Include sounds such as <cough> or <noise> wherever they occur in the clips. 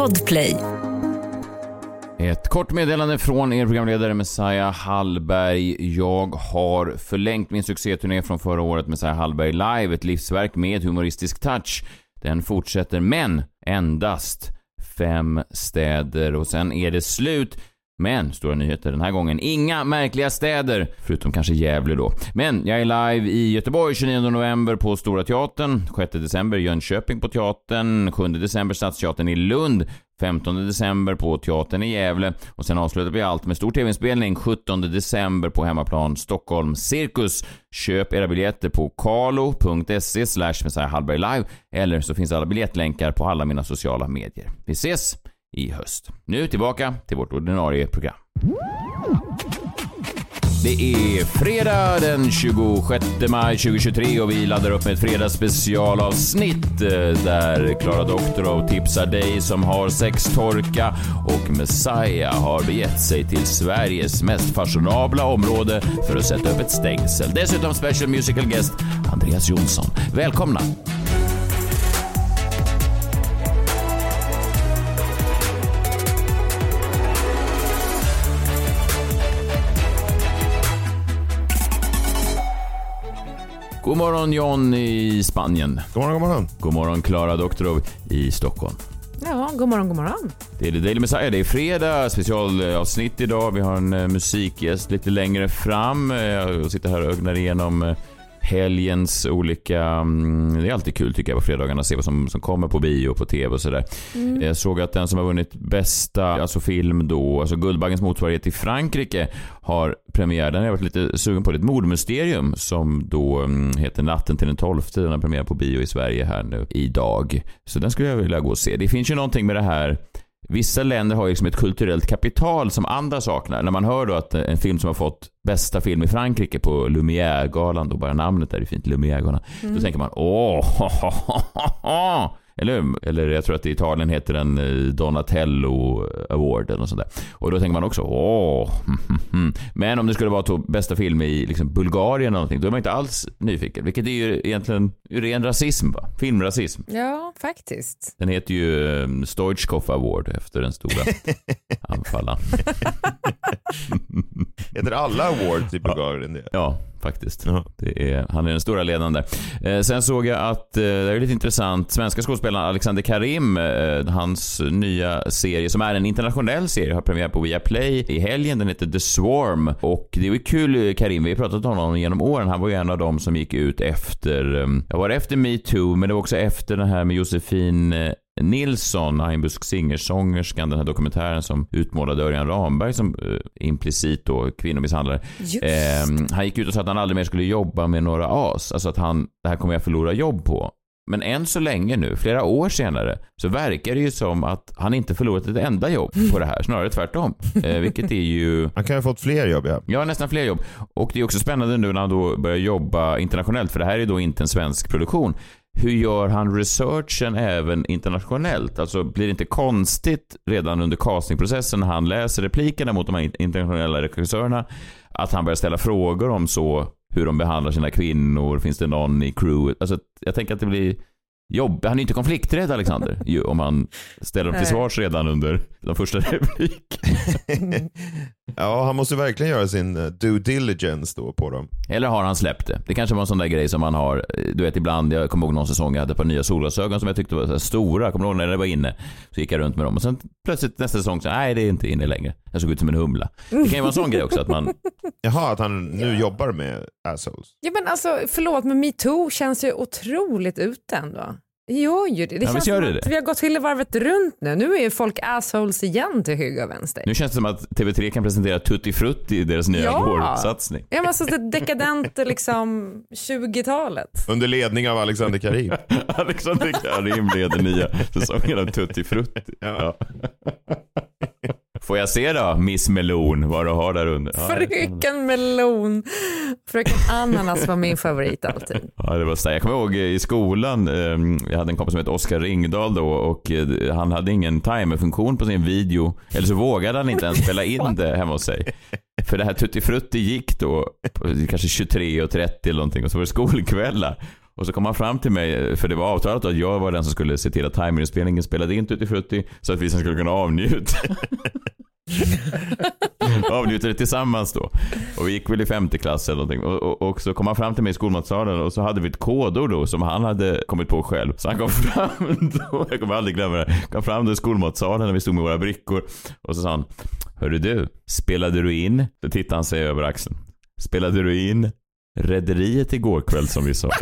Podplay. Ett kort meddelande från er programledare Messiah Hallberg. Jag har förlängt min succéturné från förra året Messiah Hallberg live, ett livsverk med humoristisk touch. Den fortsätter, men endast fem städer och sen är det slut. Men, stora nyheter den här gången, inga märkliga städer, förutom kanske Gävle då. Men jag är live i Göteborg 29 november på Stora Teatern, 6 december Jönköping på Teatern, 7 december Stadsteatern i Lund, 15 december på Teatern i Gävle och sen avslutar vi allt med stor tv-inspelning 17 december på hemmaplan Stockholm Cirkus. Köp era biljetter på kalo.se slash live eller så finns alla biljettlänkar på alla mina sociala medier. Vi ses i höst. Nu tillbaka till vårt ordinarie program. Det är fredag den 26 maj 2023 och vi laddar upp med ett fredagsspecialavsnitt eh, där Klara Doktorov tipsar dig som har sextorka och Messiah har begett sig till Sveriges mest fashionabla område för att sätta upp ett stängsel. Dessutom special musical guest Andreas Jonsson. Välkomna! God morgon John i Spanien. God morgon, god morgon. God morgon Klara Doktorov i Stockholm. Ja, god morgon, god morgon. Det är The Daily Messiah. Det är fredag, specialavsnitt idag. Vi har en eh, musikgäst lite längre fram. Eh, Jag sitter här och ögnar igenom eh, helgens olika... mm, Det är alltid kul tycker jag på fredagarna att se vad som, som kommer på bio och på tv och sådär. Jag såg att den som har vunnit bästa alltså film då, alltså Guldbaggens motsvarighet i Frankrike har premiär. Den har jag varit lite sugen på. Det är ett mordmysterium som då mm, heter Natten till den 12. Den har premiär på bio i Sverige här nu idag. Så den skulle jag vilja gå och se. Det finns ju någonting med det här Vissa länder har ju liksom ett kulturellt kapital som andra saknar. När man hör då att en film som har fått bästa film i Frankrike på Lumière-galan, då bara namnet är ju fint, Lumière-galan. Då tänker man åh, <laughs> eller hur? Eller jag tror att i Italien heter den eh, Donatello Award eller något sånt där. Och då tänker man också åh. Men om det skulle vara då bästa film i liksom Bulgarien eller någonting, då är man inte alls nyfiken. Vilket är ju egentligen ren rasism va? Filmrasism. Ja, faktiskt. Den heter ju um, Stoichkov Award efter den stora <laughs> anfallaren. Heter alla awards i Bulgarien det? Ja, faktiskt. Ja. Det är, han är den stora ledaren där. Eh, sen såg jag att, eh, det är lite intressant, svenska skådespelaren Alexander Karim, eh, hans nya serie som är en internationell serie, har premiär på Viaplay i helgen. Den heter The Swarm och det är kul eh, Karim, vi har pratat om honom genom åren. Han var ju en av dem som gick ut efter, eh, ja var efter metoo, men det var också efter den här med Josefin eh, Nilsson, Einbusk singersångerskan, den här dokumentären som utmålade Örjan Ramberg som eh, implicit då kvinnomisshandlare. Ehm, han gick ut och sa att han aldrig mer skulle jobba med några as. Alltså att han, det här kommer jag förlora jobb på. Men än så länge nu, flera år senare, så verkar det ju som att han inte förlorat ett enda jobb på det här. Snarare tvärtom. Eh, vilket är ju... Han kan ju ha fått fler jobb ja. Ja, nästan fler jobb. Och det är också spännande nu när han då börjar jobba internationellt, för det här är då inte en svensk produktion. Hur gör han researchen även internationellt? Alltså blir det inte konstigt redan under castingprocessen när han läser replikerna mot de här internationella regissörerna att han börjar ställa frågor om så hur de behandlar sina kvinnor, finns det någon i crewet? Alltså jag tänker att det blir jobb. Han är inte konflikträdd Alexander, ju, om han ställer dem till svars redan under de första replikerna. <laughs> Ja, han måste verkligen göra sin eh, due diligence då på dem. Eller har han släppt det? Det kanske var en sån där grej som man har, eh, du vet ibland, jag kommer ihåg någon säsong jag hade ett par nya solglasögon som jag tyckte var så stora, kommer du ihåg när det var inne? Så gick jag runt med dem och sen plötsligt nästa säsong så, nej det är inte inne längre. Jag såg ut som en humla. Det kan ju vara en sån grej också att man, Jaha, att han nu jobbar med assholes. Ja, men alltså, förlåt, men metoo känns ju otroligt ute ändå. Det gör ju det. Det Ja, känns som det att vi har gått hela varvet runt nu. Nu är ju folk assholes igen till höger och vänster. nu känns det som att TV3 kan presentera Tutti Frutti i deras nya Ja. vårsatsning. Ja, men alltså det dekadente liksom 20-talet. Under ledning av Alexander Karim. <laughs> Alexander Karim leder nya säsongen av Tutti Frutti. Ja. Får jag se då, Miss Melon, vad du har där under? Ja, Fröken Melon. Fröken Ananas var min favorit alltid. Ja, det var så. Jag kommer ihåg i skolan, eh, jag hade en kompis som hette Oskar Ringdahl då och eh, han hade ingen timerfunktion på sin video. Eller så vågade han inte ens spela in det hemma hos sig. För det här Tutti Frutti gick då kanske 23.30 eller någonting och så var det skolkvällar. Och så kom han fram till mig, för det var avtalat att jag var den som skulle se till att timerinspelningen spelade in Tutti Frutti så att vi sen skulle kunna avnjuta. <laughs> avnjuta det tillsammans då. Och vi gick väl i femte klass eller någonting. Och, och, och så kom han fram till mig i skolmatsalen och så hade vi ett kodord då som han hade kommit på själv. Så han kom <laughs> fram då, jag kommer aldrig glömma det, kom fram då i skolmatsalen när vi stod med våra brickor. Och så sa han, Hörru du, spelade du in? Då tittade han sig över axeln. Spelade du in Rederiet igår kväll som vi sa? <laughs>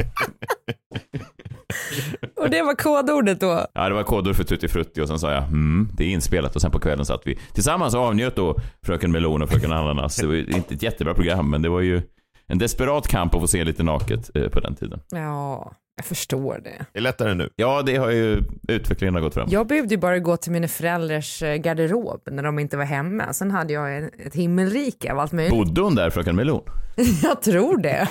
Och det var kodordet då? Ja, det var kodord för Tutti Frutti och sen sa jag mm, det är inspelat och sen på kvällen satt vi tillsammans och avnjöt då Fröken Melon och Fröken Ananas. Det var ju inte ett jättebra program men det var ju en desperat kamp att få se lite naket eh, på den tiden. Ja, jag förstår det. Det är lättare nu. Ja, det har ju utvecklingen har gått fram. Jag behövde ju bara gå till mina föräldrars eh, garderob när de inte var hemma. Sen hade jag ett himmelrike av allt möjligt. Bodde hon där, Fröken Melon? <laughs> Jag tror det.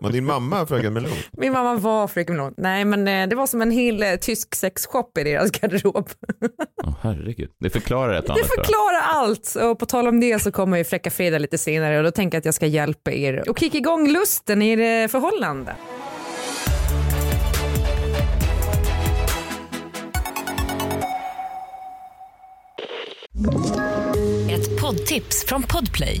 Var din mamma fröken Melon? Min mamma var fröken Melon. Nej, men eh, det var som en hel eh, tysk sexshop i deras garderob. Åh herregud. Det förklarar ett <laughs> Det annat. jag. förklarar allt. Och på tal om det så kommer ju Fräcka Frida lite senare och då tänker jag att jag ska hjälpa er och kicka igång lusten i er förhållande. Ett poddtips från Podplay.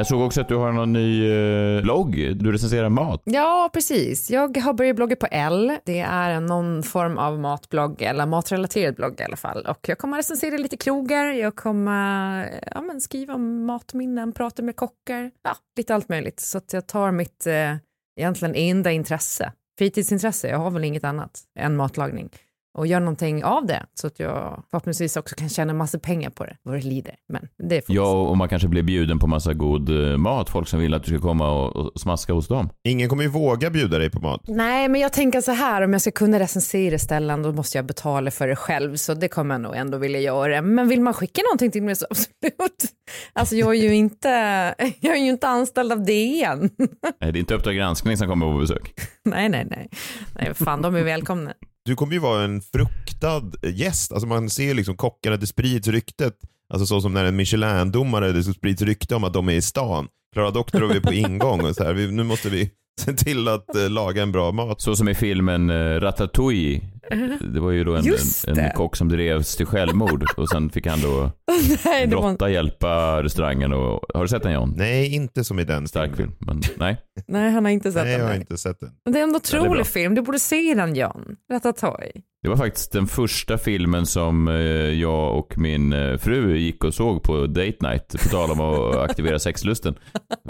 Jag såg också att du har någon ny eh, blogg. Du recenserar mat. Ja, precis. Jag har börjat blogga på L. Det är någon form av matblogg eller matrelaterad blogg i alla fall. Och jag kommer recensera lite krogar, jag kommer ja, men skriva om matminnen, prata med kockar, ja, lite allt möjligt. Så att jag tar mitt eh, egentligen enda intresse, fritidsintresse, jag har väl inget annat än matlagning och gör någonting av det så att jag förhoppningsvis också kan tjäna massa pengar på det vad det lider. Men det får. Ja, och man kanske blir bjuden på massa god eh, mat. Folk som vill att du ska komma och, och smaska hos dem. Ingen kommer ju våga bjuda dig på mat. Nej, men jag tänker så här, om jag ska kunna recensera ställen då måste jag betala för det själv, så det kommer jag nog ändå vilja göra. Men vill man skicka någonting till mig så absolut. Alltså jag är ju inte, <laughs> jag är ju inte anställd av DN. Nej, det är inte Uppdrag granskning som kommer på besök. <laughs> nej, nej, nej. Nej, fan, de är välkomna. Du kommer ju vara en fruktad gäst. Alltså man ser liksom kockarna, det sprids ryktet. Alltså så som när en Michelin-domare, det sprids rykte om att de är i stan. Klara Doktorov är på ingång och så här. Vi, nu måste vi se <laughs> till att eh, laga en bra mat. Så som i filmen eh, Ratatouille. <laughs> Det var ju då en, Just en, en det. kock som drevs till självmord och sen fick han då <laughs> nej, det var, hjälpa restaurangen och... Har du sett den John? Nej, inte som i den Stark film, men nej. nej, han har inte sett Nej, jag den. har inte sett den. Men Det är en otrolig bra. film, du borde se den John. Ratatouille. Det var faktiskt den första filmen som eh, jag och min eh, fru gick och såg på date night, på tal om att <laughs> aktivera sexlusten.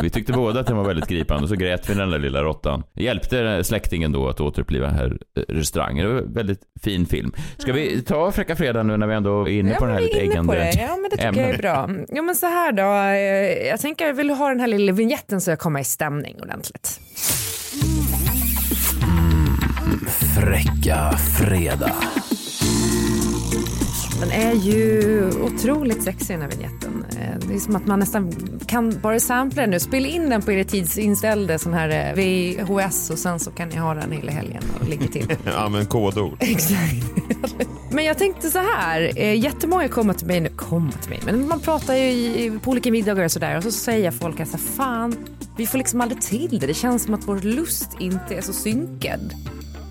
Vi tyckte båda att den var väldigt gripande och så grät vi den där lilla råttan. Hjälpte släktingen då att återuppliva den här eh, restaurangen. Det var en väldigt fin film. Ska vi ta Fräcka Fredag nu när vi ändå är inne på den här lite äggande det. Ja, men det tycker jag är bra. Ja, men så här då. eh, Jag tänker, vill du ha den här lilla vignetten så jag kommer i stämning ordentligt? Fräcka fredag. Den är ju otroligt sexig den här vignetten. Eh, Det är som att man nästan kan bara sampla den nu. Spela in den på er tidsinställde sån här eh, VHS och sen så kan ni ha den hela helgen och ligga till. <laughs> Använd kodord. <laughs> Exakt. Men jag tänkte så här, eh, jättemånga kommer till mig nu, kommer till mig, men man pratar ju i, på olika middagar och sådär och så säger folk att fan, vi får liksom aldrig till det. Det känns som att vår lust inte är så synkad.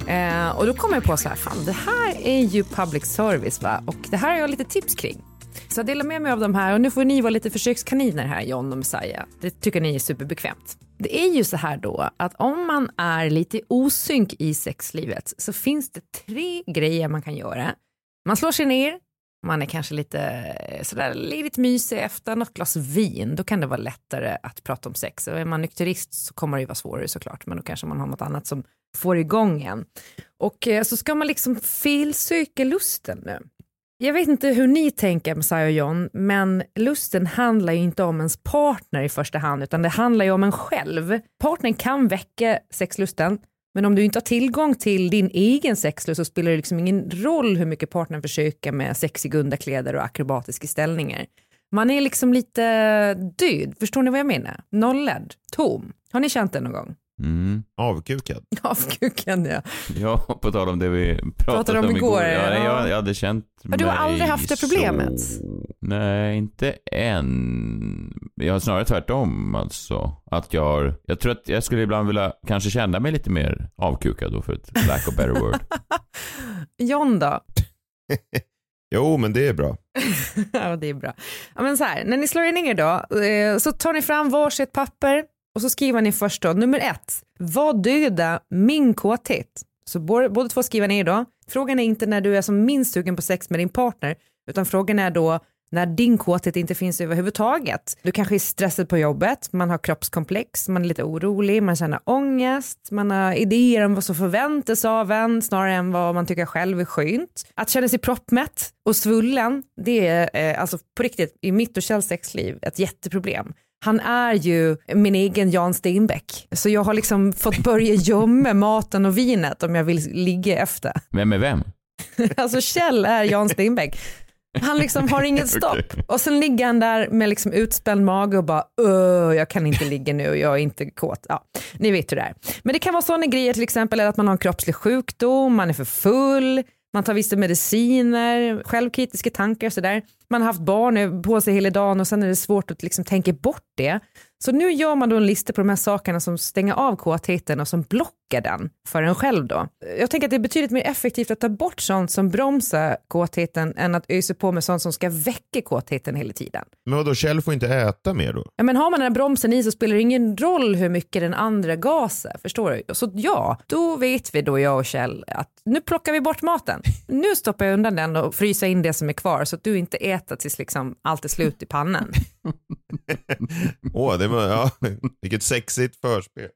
Eh, och då kom jag på så här, fan det här är ju public service va? Och det här har jag lite tips kring. Så jag delar med mig av de här och nu får ni vara lite försökskaniner här John och Messiah. Det tycker ni är superbekvämt. Det är ju så här då att om man är lite osynk i sexlivet så finns det tre grejer man kan göra. Man slår sig ner, man är kanske lite eh, sådär lite mysig efter något glas vin, då kan det vara lättare att prata om sex. Och är man nykterist så kommer det ju vara svårare såklart, men då kanske man har något annat som får igång en. Och eh, så ska man liksom felsöka lusten nu. Jag vet inte hur ni tänker Messiah och John, men lusten handlar ju inte om ens partner i första hand, utan det handlar ju om en själv. Partnern kan väcka sexlusten, men om du inte har tillgång till din egen sexlust så spelar det liksom ingen roll hur mycket partnern försöker med sexiga underkläder och akrobatiska ställningar. Man är liksom lite död, förstår ni vad jag menar? Nollad, tom. Har ni känt det någon gång? Mm. Avkukad. <laughs> Avkukad ja. Ja, på tal om det vi pratade, Pratade om igår, Ja, nej, ja. jag, jag hade känt Men du har aldrig haft det problemet? Så... Nej, inte än. Jag har snarare tvärtom alltså. Att jag har, jag tror att jag skulle ibland vilja kanske känna mig lite mer avkukad då för ett lack of better word. <laughs> John då? <laughs> Jo, men det är bra. <laughs> ja, det är bra. Ja, men så här, när ni slår er ner då, eh, så tar ni fram varsitt papper och så skriver ni först då, nummer ett, vad döda min kåthet? Så båda, båda två skriver ner då. Frågan är inte när du är som minst sugen på sex med din partner, utan frågan är då när din kåthet inte finns överhuvudtaget. Du kanske är stressad på jobbet, man har kroppskomplex, man är lite orolig, man känner ångest, man har idéer om vad som förväntas av en snarare än vad man tycker själv är skönt. Att känna sig proppmätt och svullen, det är eh, alltså på riktigt i mitt och Kjells sexliv ett jätteproblem. Han är ju min egen Jan Stenbeck, så jag har liksom fått börja <laughs> gömma maten och vinet om jag vill ligga efter. Vem är vem? <laughs> Alltså Kjell är Jan Stenbeck. Han liksom har <laughs> inget stopp. Okej. Och sen ligger han där med liksom utspänd mage och bara Öh, jag kan inte ligga nu, jag är inte kåt. Ja, ni vet hur det är. Men det kan vara sådana grejer till exempel att man har en kroppslig sjukdom, man är för full, man tar vissa mediciner, självkritiska tankar och sådär. Man har haft barn på sig hela dagen och sen är det svårt att liksom tänka bort det. Så nu gör man då en lista på de här sakerna som stänger av kåtheten och som blockar den för en själv då. Jag tänker att det är betydligt mer effektivt att ta bort sånt som bromsar kåtheten än att ösa på med sånt som ska väcka kåtheten hela tiden. Men vadå, Kjell får inte äta mer då? Ja, men har man den här bromsen i så spelar det ingen roll hur mycket den andra gasar, förstår du? Så ja, då vet vi då jag och Kjell att nu plockar vi bort maten. Nu stoppar jag undan den och fryser in det som är kvar så att du inte äter tills liksom allt är slut i pannan. <laughs> Åh, det var, ja, vilket sexigt förspel.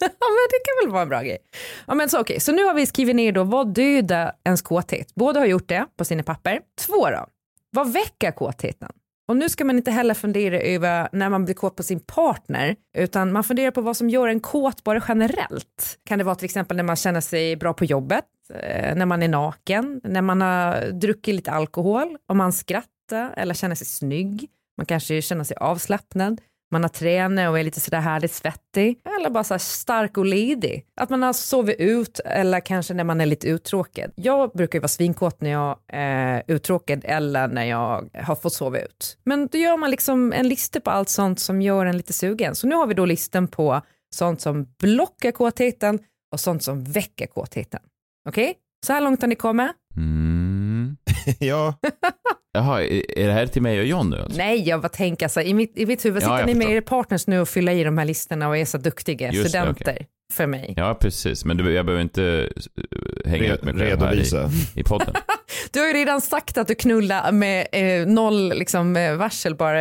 ja men det kan väl vara en bra grej. Ja men så okay. så nu har vi skrivit ner då vad dödar ens kåthet. Båda har gjort det på sina papper. Två då, vad väcker kåtheten? Och nu ska man inte heller fundera över när man blir kåt på sin partner, utan man funderar på vad som gör en kåt bara generellt. Kan det vara till exempel när man känner sig bra på jobbet, eh, när man är naken, när man har druckit lite alkohol, om man skrattar eller känner sig snygg, man kanske känner sig avslappnad, man har tränat och är lite sådär härligt svettig eller bara så stark och ledig. Att man har sovit ut eller kanske när man är lite uttråkad. Jag brukar ju vara svinkåt när jag är uttråkad eller när jag har fått sova ut. Men då gör man liksom en lista på allt sånt som gör en lite sugen. Så nu har vi då listan på sånt som blockar kåtheten och sånt som väcker kåtheten. Okej? Så här långt har ni kommit? Mm. <laughs> ja, <laughs> Jaha, är det här till mig och John nu alltså? Nej, jag bara tänker så här, i mitt, i mitt huvud Ja, sitter ni med era partners nu och fyller i de här listorna och är så duktiga Just det, studenter för mig. Ja, precis. Men du, jag behöver inte eh, hänga Re- ut mig själv här i, i podden. <laughs> Du har ju redan sagt att du knullar med eh, noll liksom, eh, varsel bara.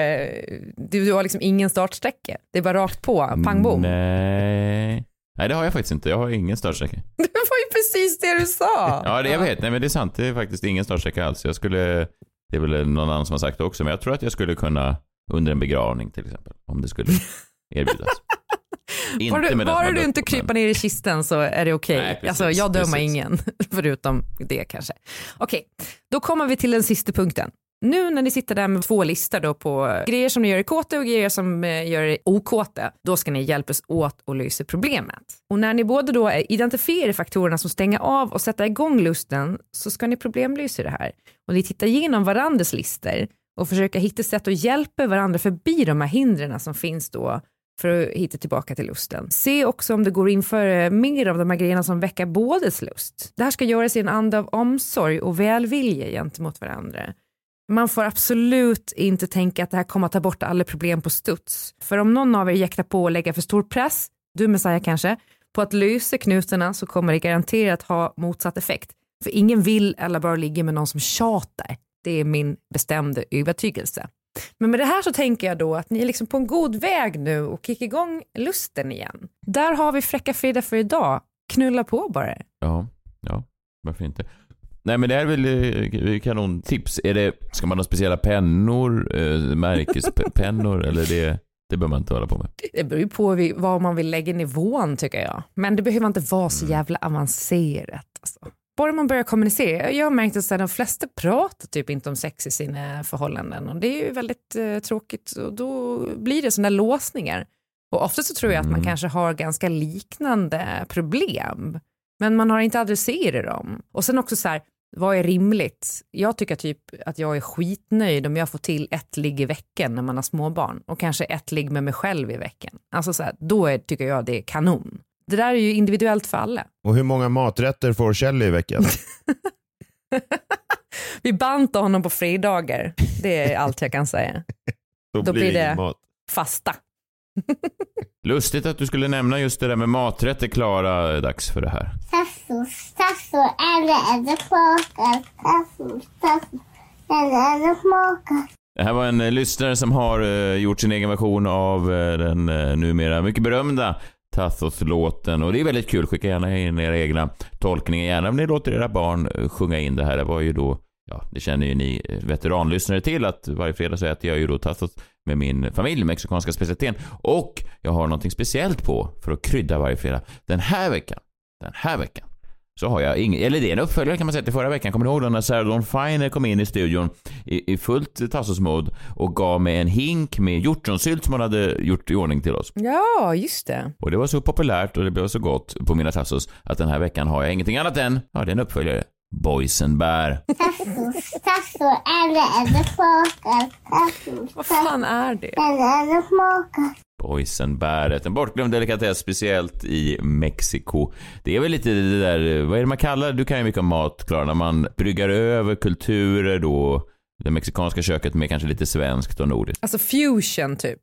Du, du har liksom ingen startsträcka. Det är bara rakt på, pang bom. Nej. Nej, det har jag faktiskt inte. Jag har ingen startsträcka. <laughs> Det var ju precis det du sa. Ja, det, jag vet. Nej, men det är sant. Det är faktiskt ingen startsträcka alls. Jag skulle, det är väl någon annan som har sagt det också, men jag tror att jag skulle kunna under en begravning till exempel, om det skulle <laughs> erbjudas. Bara du, bara du inte kryper ner i kisten så är det okej. Nej, precis, alltså, jag dömer precis. ingen, <laughs> förutom det kanske. Okej, då kommer vi till den sista punkten. Nu när ni sitter där med två listor då på grejer som ni gör er kåta och grejer som eh, gör er okåta, då ska ni hjälpas åt att lösa problemet. Och när ni både då eh, identifierar faktorerna som stänger av och sätter igång lusten så ska ni problemlösa det här. Och ni tittar igenom varandras listor och försöker hitta sätt att hjälpa varandra förbi de här hindren som finns då för att hitta tillbaka till lusten. Se också om det går inför eh, mer av de här grejerna som väcker bådes lust. Det här ska göras i en anda av omsorg och välvilja gentemot varandra. Man får absolut inte tänka att det här kommer att ta bort alla problem på studs. För om någon av er jäktar på och lägger för stor press, du Messiah kanske, på att lösa knutarna så kommer det garanterat ha motsatt effekt. För ingen vill eller bör ligga med någon som tjatar. Det är min bestämda övertygelse. Men med det här så tänker jag då att ni är liksom på en god väg nu och kickar igång lusten igen. Där har vi Fräcka Frida för idag. Knulla på bara. Ja, ja, varför inte? Nej men det här är väl eh, kanontips. Är det, ska man ha speciella pennor, eh, märkespennor eller det, det behöver man inte hålla på med? Det beror ju på var man vill lägga nivån tycker jag. Men det behöver inte vara så jävla avancerat. Alltså. Bara man börjar kommunicera. Jag har märkt att de flesta pratar typ inte om sex i sina förhållanden och det är ju väldigt eh, tråkigt och då blir det sådana låsningar. Och ofta så tror jag att man Mm. kanske har ganska liknande problem men man har inte adresserat dem. Och sen också så här, vad är rimligt? Jag tycker typ att jag är skitnöjd om jag får till ett ligg i veckan när man har småbarn och kanske ett ligg med mig själv i veckan. Alltså så här, då är, tycker jag det är kanon. Det där är ju individuellt för alla. Och hur många maträtter får Kjell i veckan? <laughs> <laughs> Vi bantar honom på fridagar. Det är allt jag kan säga. Då, blir det mat. Fasta. Lustigt att du skulle nämna just det där med maträtter, Klara. Dags för det här. Tasso, tasso, är det smakar? Tasso, tasso, är det smakar? Det här var en eh, lyssnare som har eh, gjort sin egen version av eh, den eh, numera mycket berömda Tathos-låten och det är väldigt kul. Skicka gärna in era egna tolkningar, gärna om ni låter era barn eh, sjunga in det här. Det var ju då, ja, det känner ju ni eh, veteranlyssnare till att varje fredag så äter jag ju då Tathos med min familj, mexikanska specialiteten. Och jag har någonting speciellt på för att krydda varje fredag. Den här veckan, den här veckan så har jag ingen, eller det är en uppföljare kan man säga till förra veckan. Kommer ni ihåg då när Sarah Dawn Finer kom in i studion i, i fullt Tassos-mode och gav mig en hink med hjortronsylt som hon hade gjort i ordning till oss. Ja, just det. Och det var så populärt och det blev så gott på mina Tassos att den här veckan har jag ingenting annat än, ja det är en uppföljare, Boysenbär. Tasso, tasso, är det smakar? Vad fan är det? är det smakar? Boysenbäret, en bortglömd delikatess speciellt i Mexiko. Det är väl lite det där, vad är det man kallar, du kan ju mycket om mat Klara, när man bryggar över kulturer då, det mexikanska köket med kanske lite svenskt och nordiskt. Alltså fusion typ.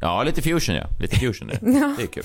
Ja, lite fusion ja. Lite fusion det. <laughs> Ja. Det är kul.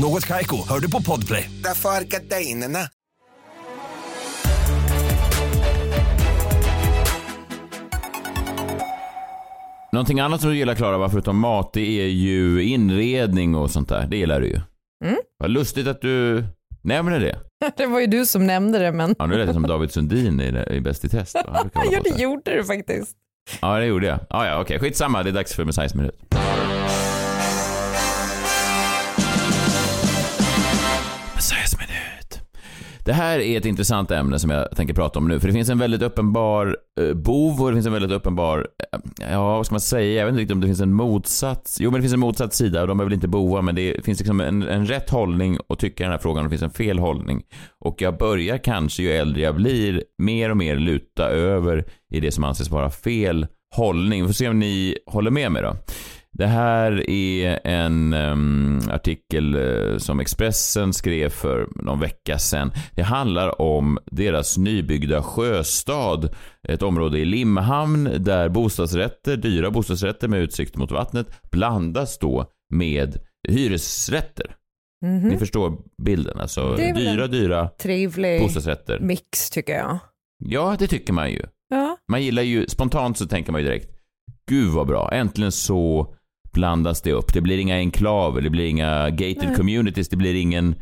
Något Kaiko, hör du på Podplay. Därför är gardinerna. Någonting annat som du gillar Klara, förutom mat, det är ju inredning och sånt där. Det gillar du ju. Mm. Vad lustigt att du nämner det. <laughs> Det var ju du som nämnde det men. Ja, nu lät det som David Sundin i, Bäst i test. <laughs> Ja, det gjorde du faktiskt. Ja, det gjorde jag. Ja, ja, okej. Skitsamma, det är dags för Messiahs minut. Det här är ett intressant ämne som jag tänker prata om nu, för det finns en väldigt uppenbar eh, bov och det finns en väldigt uppenbar, eh, ja vad ska man säga, jag vet inte riktigt om det finns en motsats, jo men det finns en motsatt sida och de är väl inte bovar men det finns liksom en, en rätt hållning att tycka i den här frågan och det finns en fel hållning. Och jag börjar kanske ju äldre jag blir mer och mer luta över i det som anses vara fel hållning. Vi får se om ni håller med mig då. Det här är en em, artikel eh, som Expressen skrev för någon vecka sedan. Det handlar om deras nybyggda sjöstad, ett område i Limhamn där bostadsrätter, dyra bostadsrätter med utsikt mot vattnet blandas då med hyresrätter. Mhm. Ni förstår bilden, alltså dyra, dyra Trevlig bostadsrätter. mix tycker jag. Ja, det tycker man ju. Ja. Man gillar ju, spontant så tänker man ju direkt, gud vad bra, äntligen så blandas det upp. Det blir inga enklaver, det blir inga gated Nej. communities, det blir ingen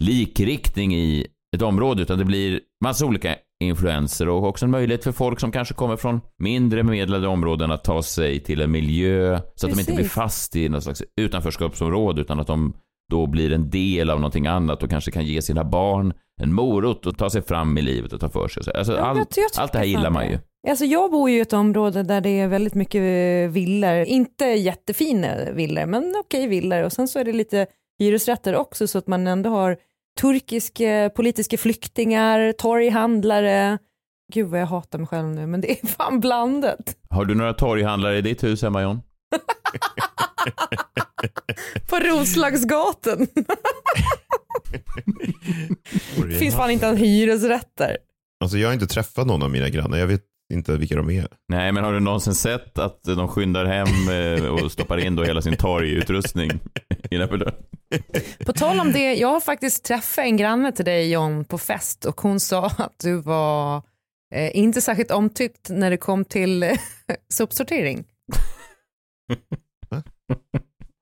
likriktning i ett område, utan det blir massa olika influenser och också en möjlighet för folk som kanske kommer från mindre bemedlade områden att ta sig till en miljö så att de inte blir Precis. fast i något slags utanförskapsområde utan att de då blir en del av någonting annat och kanske kan ge sina barn en morot och ta sig fram i livet och ta för sig. Alltså, Ja, allt, allt det här gillar man ju. Alltså jag bor ju i ett område där det är väldigt mycket eh, villor. Inte jättefina villor, men okej villor. Och sen så är det lite hyresrätter också så att man ändå har turkiska politiska flyktingar, torghandlare. Gud vad jag hatar mig själv nu, men det är <laughs> fan blandat. Har du några torghandlare i ditt hus hemma John? <laughs> På Roslagsgatan. Det <laughs> finns fan inte ens hyresrätter. Alltså jag har inte träffat någon av mina grannar. Jag vet inte vilka de är. Nej, men har du någonsin sett att de skyndar hem eh, och stoppar in då hela sin torgutrustning innanför dörren? På tal om det, jag har faktiskt träffat en granne till dig John på fest och hon sa att du var eh, inte särskilt omtyckt när det kom till eh, sopsortering. <laughs>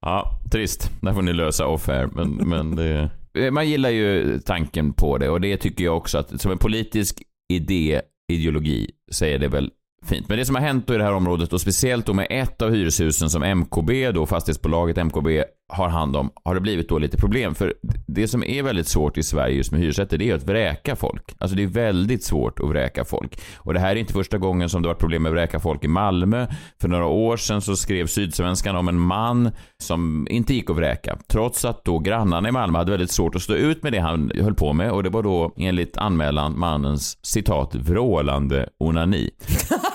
Ja, trist. Där får ni lösa off här. Men, men det, man gillar ju tanken på det och det tycker jag också att som en politisk idé, ideologi, så är det väl fint. Men det som har hänt då i det här området och speciellt då med ett av hyreshusen som MKB, då fastighetsbolaget MKB har hand om, har det blivit då lite problem. För det som är väldigt svårt i Sverige just med hyresrätter, det är att vräka folk. Alltså det är väldigt svårt att vräka folk. Och det här är inte första gången som det varit problem med att vräka folk i Malmö. För några år sedan så skrev Sydsvenskan om en man som inte gick att vräka. Trots att då grannarna i Malmö hade väldigt svårt att stå ut med det han höll på med. Och det var då enligt anmälan mannens citat vrålande onani. <laughs>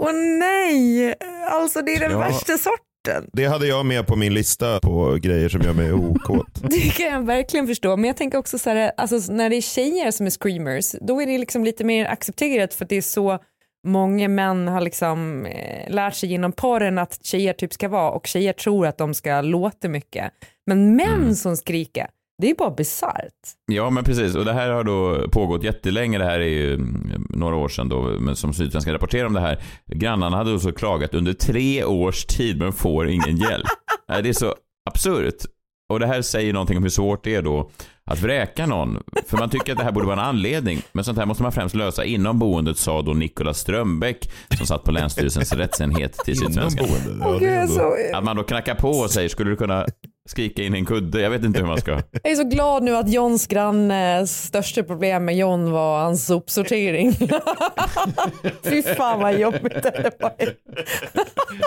Åh nej, alltså det är den Ja. värsta sorten. Det hade jag med på min lista på grejer som gör mig okåt. <laughs> Det kan jag verkligen förstå. Men jag tänker också så här, alltså när det är tjejer som är screamers, då är det liksom lite mer accepterat för att det är så många män har liksom eh, lärt sig genom porren att tjejer typ ska vara och tjejer tror att de ska låta mycket. Men män som skriker, det är bara bisarrt. Ja, men precis. Och det här har då pågått jättelänge. Det här är ju mm, några år sedan då, men som Sydsvenskan rapporterar om det här. Grannarna hade då så klagat under tre års tid, men får ingen hjälp. <laughs> Det är så absurt. Och det här säger någonting om hur svårt det är då att vräka någon. För man tycker att det här borde vara en anledning. Men sånt här måste man främst lösa inom boendet, sa då Nicolas Strömbäck som satt på Länsstyrelsens rättsenhet till Sydsvenskan. Att man då knackar på och säger, skulle du kunna skrika in en kudde? Jag vet inte hur man ska. <laughs> jag är så glad nu att Johns grannes största problem med John var hans sopsortering. <laughs> Fy fan vad jobbigt det var.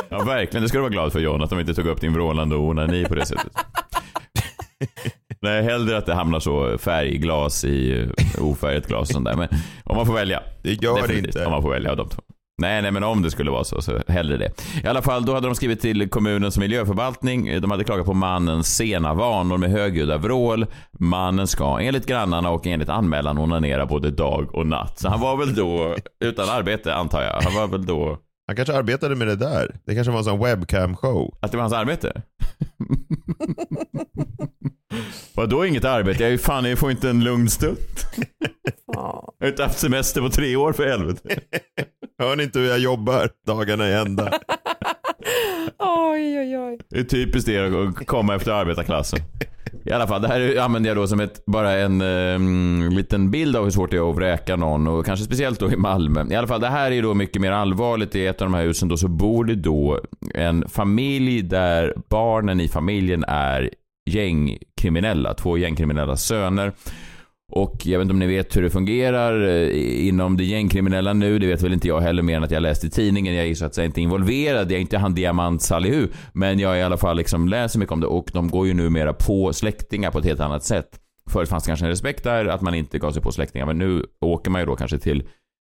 Ja, verkligen. Det ska du vara glad för John, att de inte tog upp din vrålande onani på det sättet. <laughs> Nej, hellre att det hamnar så färgglas i ofärgat glas och sånt där. Men om man får välja. Det gör det Definitivt, inte. Om man får välja av de två. Nej, nej, men om det skulle vara så, så hellre det. I alla fall, då hade de skrivit till kommunens miljöförvaltning. De hade klagat på mannens sena vanor med högljudda vrål. Mannen ska enligt grannarna och enligt anmälan onanera både dag och natt. Så han var väl då utan arbete, antar jag. Han var väl då... Han kanske arbetade med det där. Det kanske var en sån webcam-show. Att det var hans arbete? Vadå inget arbete? Jag är ju fan, jag får inte en lugn stund. <laughs> Ja. Jag har inte haft semester på tre år för helvete. Hör ni inte hur jag jobbar dagarna i ända? <laughs> Oj, oj, oj. Det är typiskt det att komma efter arbetarklassen. I alla fall, det här använder jag då som ett, bara en eh, liten bild av hur svårt det är att vräka någon och kanske speciellt då i Malmö. I alla fall, det här är då mycket mer allvarligt. I ett av de här husen då så bor det då en familj där barnen i familjen är gängkriminella. Två gängkriminella söner. Och jag vet inte om ni vet hur det fungerar eh, inom det gängkriminella nu. Det vet väl inte jag heller mer än att jag läste i tidningen. Jag är så att säga inte involverad. Jag är inte han Diamant Salihu. Men jag i alla fall liksom läser mycket om det och de går ju numera på släktingar på ett helt annat sätt. Förut fanns det kanske en respekt där att man inte gav sig på släktingar. Men nu åker man ju då kanske till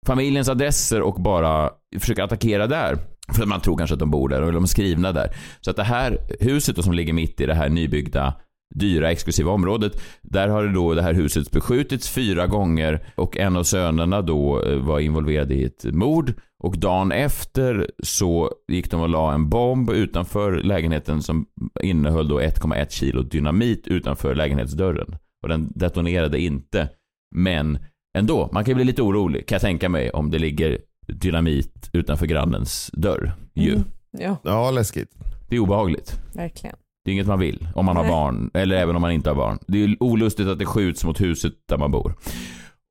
familjens adresser och bara försöker attackera där. För att man tror kanske att de bor där och de är skrivna där. Så att det här huset då som ligger mitt i det här nybyggda dyra exklusiva området. Där har det då det här huset beskjutits fyra gånger och en av sönerna då eh, var involverad i ett mord och dagen efter så gick de och la en bomb utanför lägenheten som innehöll då 1,1 kilo dynamit utanför lägenhetsdörren. Och den detonerade inte. Men ändå, man kan ju bli lite orolig kan jag tänka mig om det ligger dynamit utanför grannens dörr. Ju. Mm. Ja, Ja, läskigt. Det är obehagligt. verkligen. Det är inget man vill om man har barn, eller även om man inte har barn. Det är olustigt att det skjuts mot huset där man bor.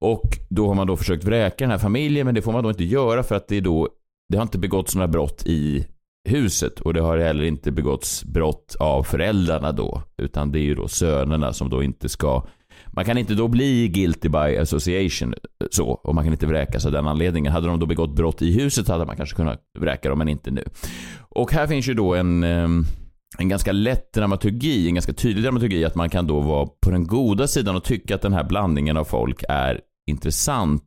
Och då har man då försökt vräka den här familjen, men det får man då inte göra för att det är då, det har inte begåtts några brott i huset och det har heller inte begåtts brott av föräldrarna då, utan det är ju då sönerna som då inte ska man kan inte då bli guilty by association så, och man kan inte vräkas av den anledningen. Hade de då begått brott i huset hade man kanske kunnat vräka dem, men inte nu. Och här finns ju då en, ehm, en ganska lätt dramaturgi, en ganska tydlig dramaturgi att man kan då vara på den goda sidan och tycka att den här blandningen av folk är intressant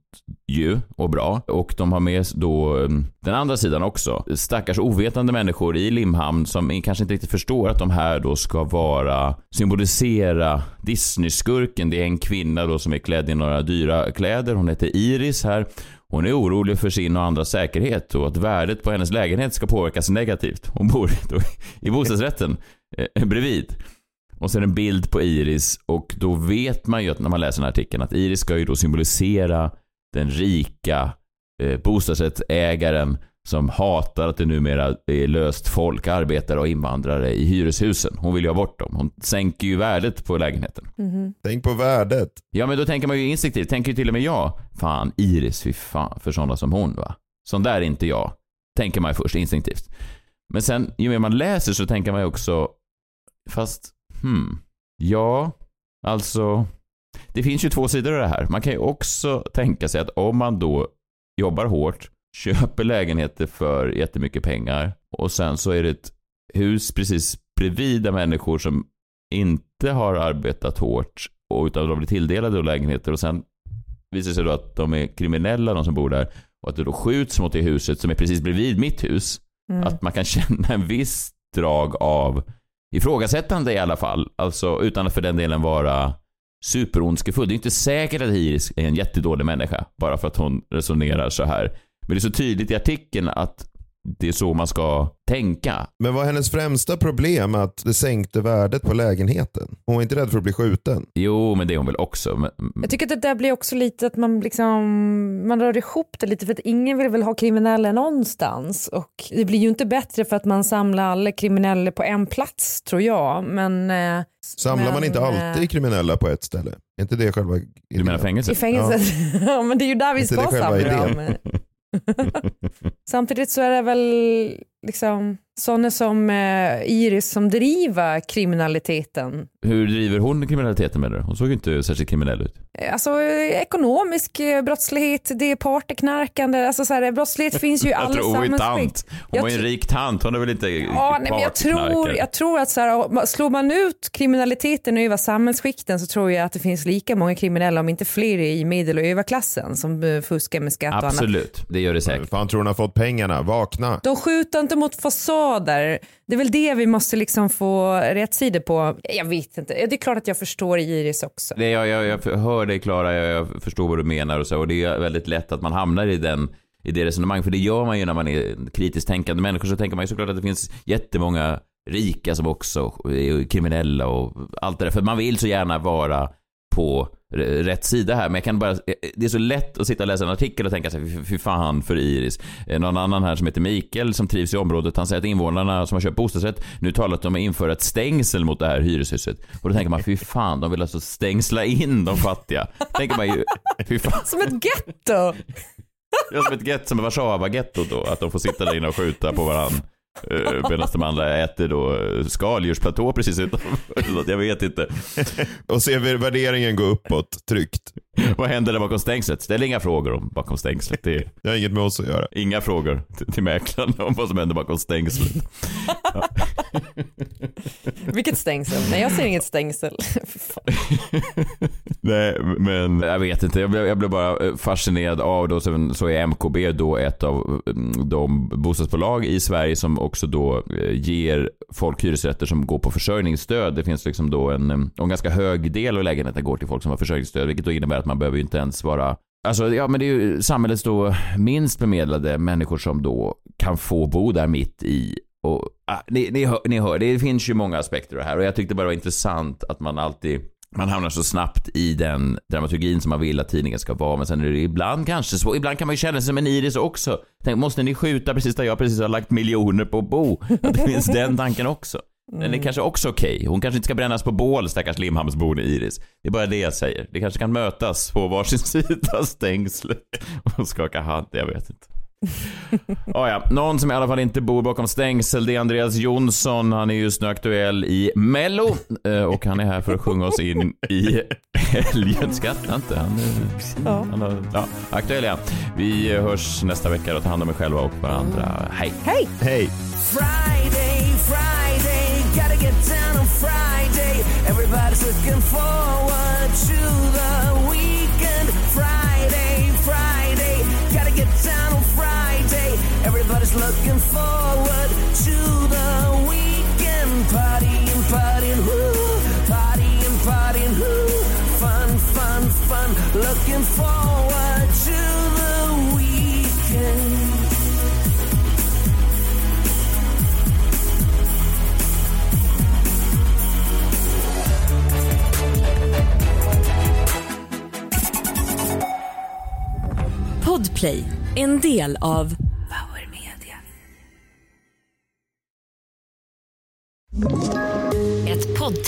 ju och bra. Och de har med då mm, den andra sidan också. Stackars ovetande människor i Limhamn som kanske inte riktigt förstår att de här då ska vara, symbolisera Disney-skurken. Det är en kvinna då som är klädd i några dyra kläder. Hon heter Iris här. Hon är orolig för sin och andras säkerhet och att värdet på hennes lägenhet ska påverkas negativt. Hon bor då i bostadsrätten eh, bredvid. Och sen en bild på Iris och då vet man ju att när man läser den här artikeln att Iris ska ju då symbolisera den rika eh, bostadsrättsägaren som hatar att det numera är löst folk, arbetare och invandrare i hyreshusen. Hon vill ju ha bort dem. Hon sänker ju värdet på lägenheten. Mhm. Tänk på värdet. Ja, men då tänker man ju instinktivt, tänker ju till och med jag. Fan, Iris, fy fan, för sådana som hon va. Sån där är inte jag. Tänker man ju först instinktivt. Men sen, ju mer man läser så tänker man ju också, fast, hmm, ja, alltså, det finns ju två sidor av det här. Man kan ju också tänka sig att om man då jobbar hårt, köper lägenheter för jättemycket pengar och sen så är det ett hus precis bredvid där människor som inte har arbetat hårt och utan de blir tilldelade lägenheter och sen visar det sig då att de är kriminella de som bor där och att det då skjuts mot det huset som är precis bredvid mitt hus. Mm. Att man kan känna en viss drag av ifrågasättande i alla fall. Alltså utan att för den delen vara superondskefull. Det är inte säkert att Iris är en jättedålig människa bara för att hon resonerar så här. Men det är så tydligt i artikeln att det är så man ska tänka. Men var hennes främsta problem att det sänkte värdet på lägenheten? Hon var inte rädd för att bli skjuten. Jo, men det är hon väl också. Men, Jag tycker att det där blir också lite att man liksom, man rör ihop det lite för att ingen vill väl ha kriminella någonstans och det blir ju inte bättre för att man samlar alla kriminella på en plats tror jag. Men, eh, Samlar men, man inte eh, alltid kriminella på ett ställe? Är inte det själva du menar fängelse? I fängelset. <laughs> Ja. men det är ju där vi Inte ska samla dem. <laughs> <laughs> Samtidigt så är det väl liksom sådana som eh, Iris som driver kriminaliteten. Hur driver hon kriminaliteten med det? Hon såg ju inte särskilt kriminell ut. Eh, Alltså eh, ekonomisk eh, brottslighet, det är partyknarkande, alltså så här, brottslighet <laughs> finns ju i Jag alla tror hon är samhällsskikt. tant. Hon var ju en rik tant. Hon är väl inte Ja, nej, men jag, tror, jag tror att så här, slår man ut kriminaliteten över samhällsskikten så tror jag att det finns lika många kriminella, om inte fler, i medel och överklassen som fuskar med skatt och annat. Absolut, det gör det säkert. Fan tror hon har fått pengarna? Vakna. De skjuter gentemot fasader. Det är väl det vi måste liksom få rätt sidor på. Jag vet inte. Det är klart att jag förstår Iris också. Det, jag, jag, jag hör dig Klara, jag, jag förstår vad du menar och så. Och det är väldigt lätt att man hamnar i den i det resonemang, för det gör man ju när man är kritiskt tänkande människor, så tänker man ju såklart att det finns jättemånga rika som också är kriminella och allt det där, för man vill så gärna vara på rätt sida här, men jag kan bara, det är så lätt att sitta och läsa en artikel och tänka sig, fy, fan för Iris. Eh, Någon annan här som heter Mikael som trivs i området, han säger att invånarna som har köpt bostadsrätt nu talat om att införa ett stängsel mot det här hyreshuset. Och då tänker man, fy fan, de vill alltså stängsla in de fattiga. tänker man ju, fy fan. <laughs> Som ett getto! Ja, som ett get som Warszawa-gettot då, att de får sitta där inne och skjuta på varandra. Medan de andra äter då eh, skaldjursplatå precis utanför. <laughs> Jag vet inte. Och ser värderingen gå uppåt tryggt. Vad händer där bakom stängslet? Ställ inga frågor om bakom stängslet. Det är Det har inget med oss att göra. inga frågor till, till mäklaren om vad som händer bakom stängslet. <laughs> Vilket stängsel? Nej, jag ser inget stängsel. <laughs> Nej, men jag vet inte. Jag blev, jag blev bara eh, fascinerad av då, så, så är MKB då ett av mm, de bostadsbolag i Sverige som också då eh, ger folk hyresrätter som går på försörjningsstöd. Det finns liksom då en, eh, en ganska hög del av lägenheten går till folk som har försörjningsstöd, vilket då innebär att man behöver ju inte ens vara Alltså, ja men det är ju samhällets då minst bemedlade människor som då kan få bo där mitt i och ah, ni, ni, hör, ni hör, det finns ju många aspekter av det här och jag tyckte bara det var intressant att man alltid man hamnar så snabbt i den dramaturgin som man vill att tidningen ska vara, men sen är det ibland kanske så. Ibland kan man ju känna sig som en Iris också. Tänk, måste ni skjuta precis där jag precis har lagt miljoner på att bo? Att det finns den tanken också. Den är kanske också okej. Hon kanske inte ska brännas på bål, stackars Limhamnsbon Iris. Det är bara det jag säger. Det kanske kan mötas på varsin <laughs> sida stängslet och skaka hand, jag vet inte. Ah, ja. Någon som i alla fall inte bor bakom stängsel, det är Andreas Jonsson. Han är just nu aktuell i Mello eh, och han är här för att sjunga oss in i helgen. Skratta inte. Han, är- Ja. han är, ja, aktuell han. Vi hörs nästa vecka och ta hand om er själva och varandra. Hej! Hej! Hej! Friday, Friday, gotta get down on Friday. Everybody's looking forward to the was looking forward to the weekend partying, partying, whoo, partying, partying, whoo, fun, fun, fun. Looking forward to the weekend. Podplay, en del av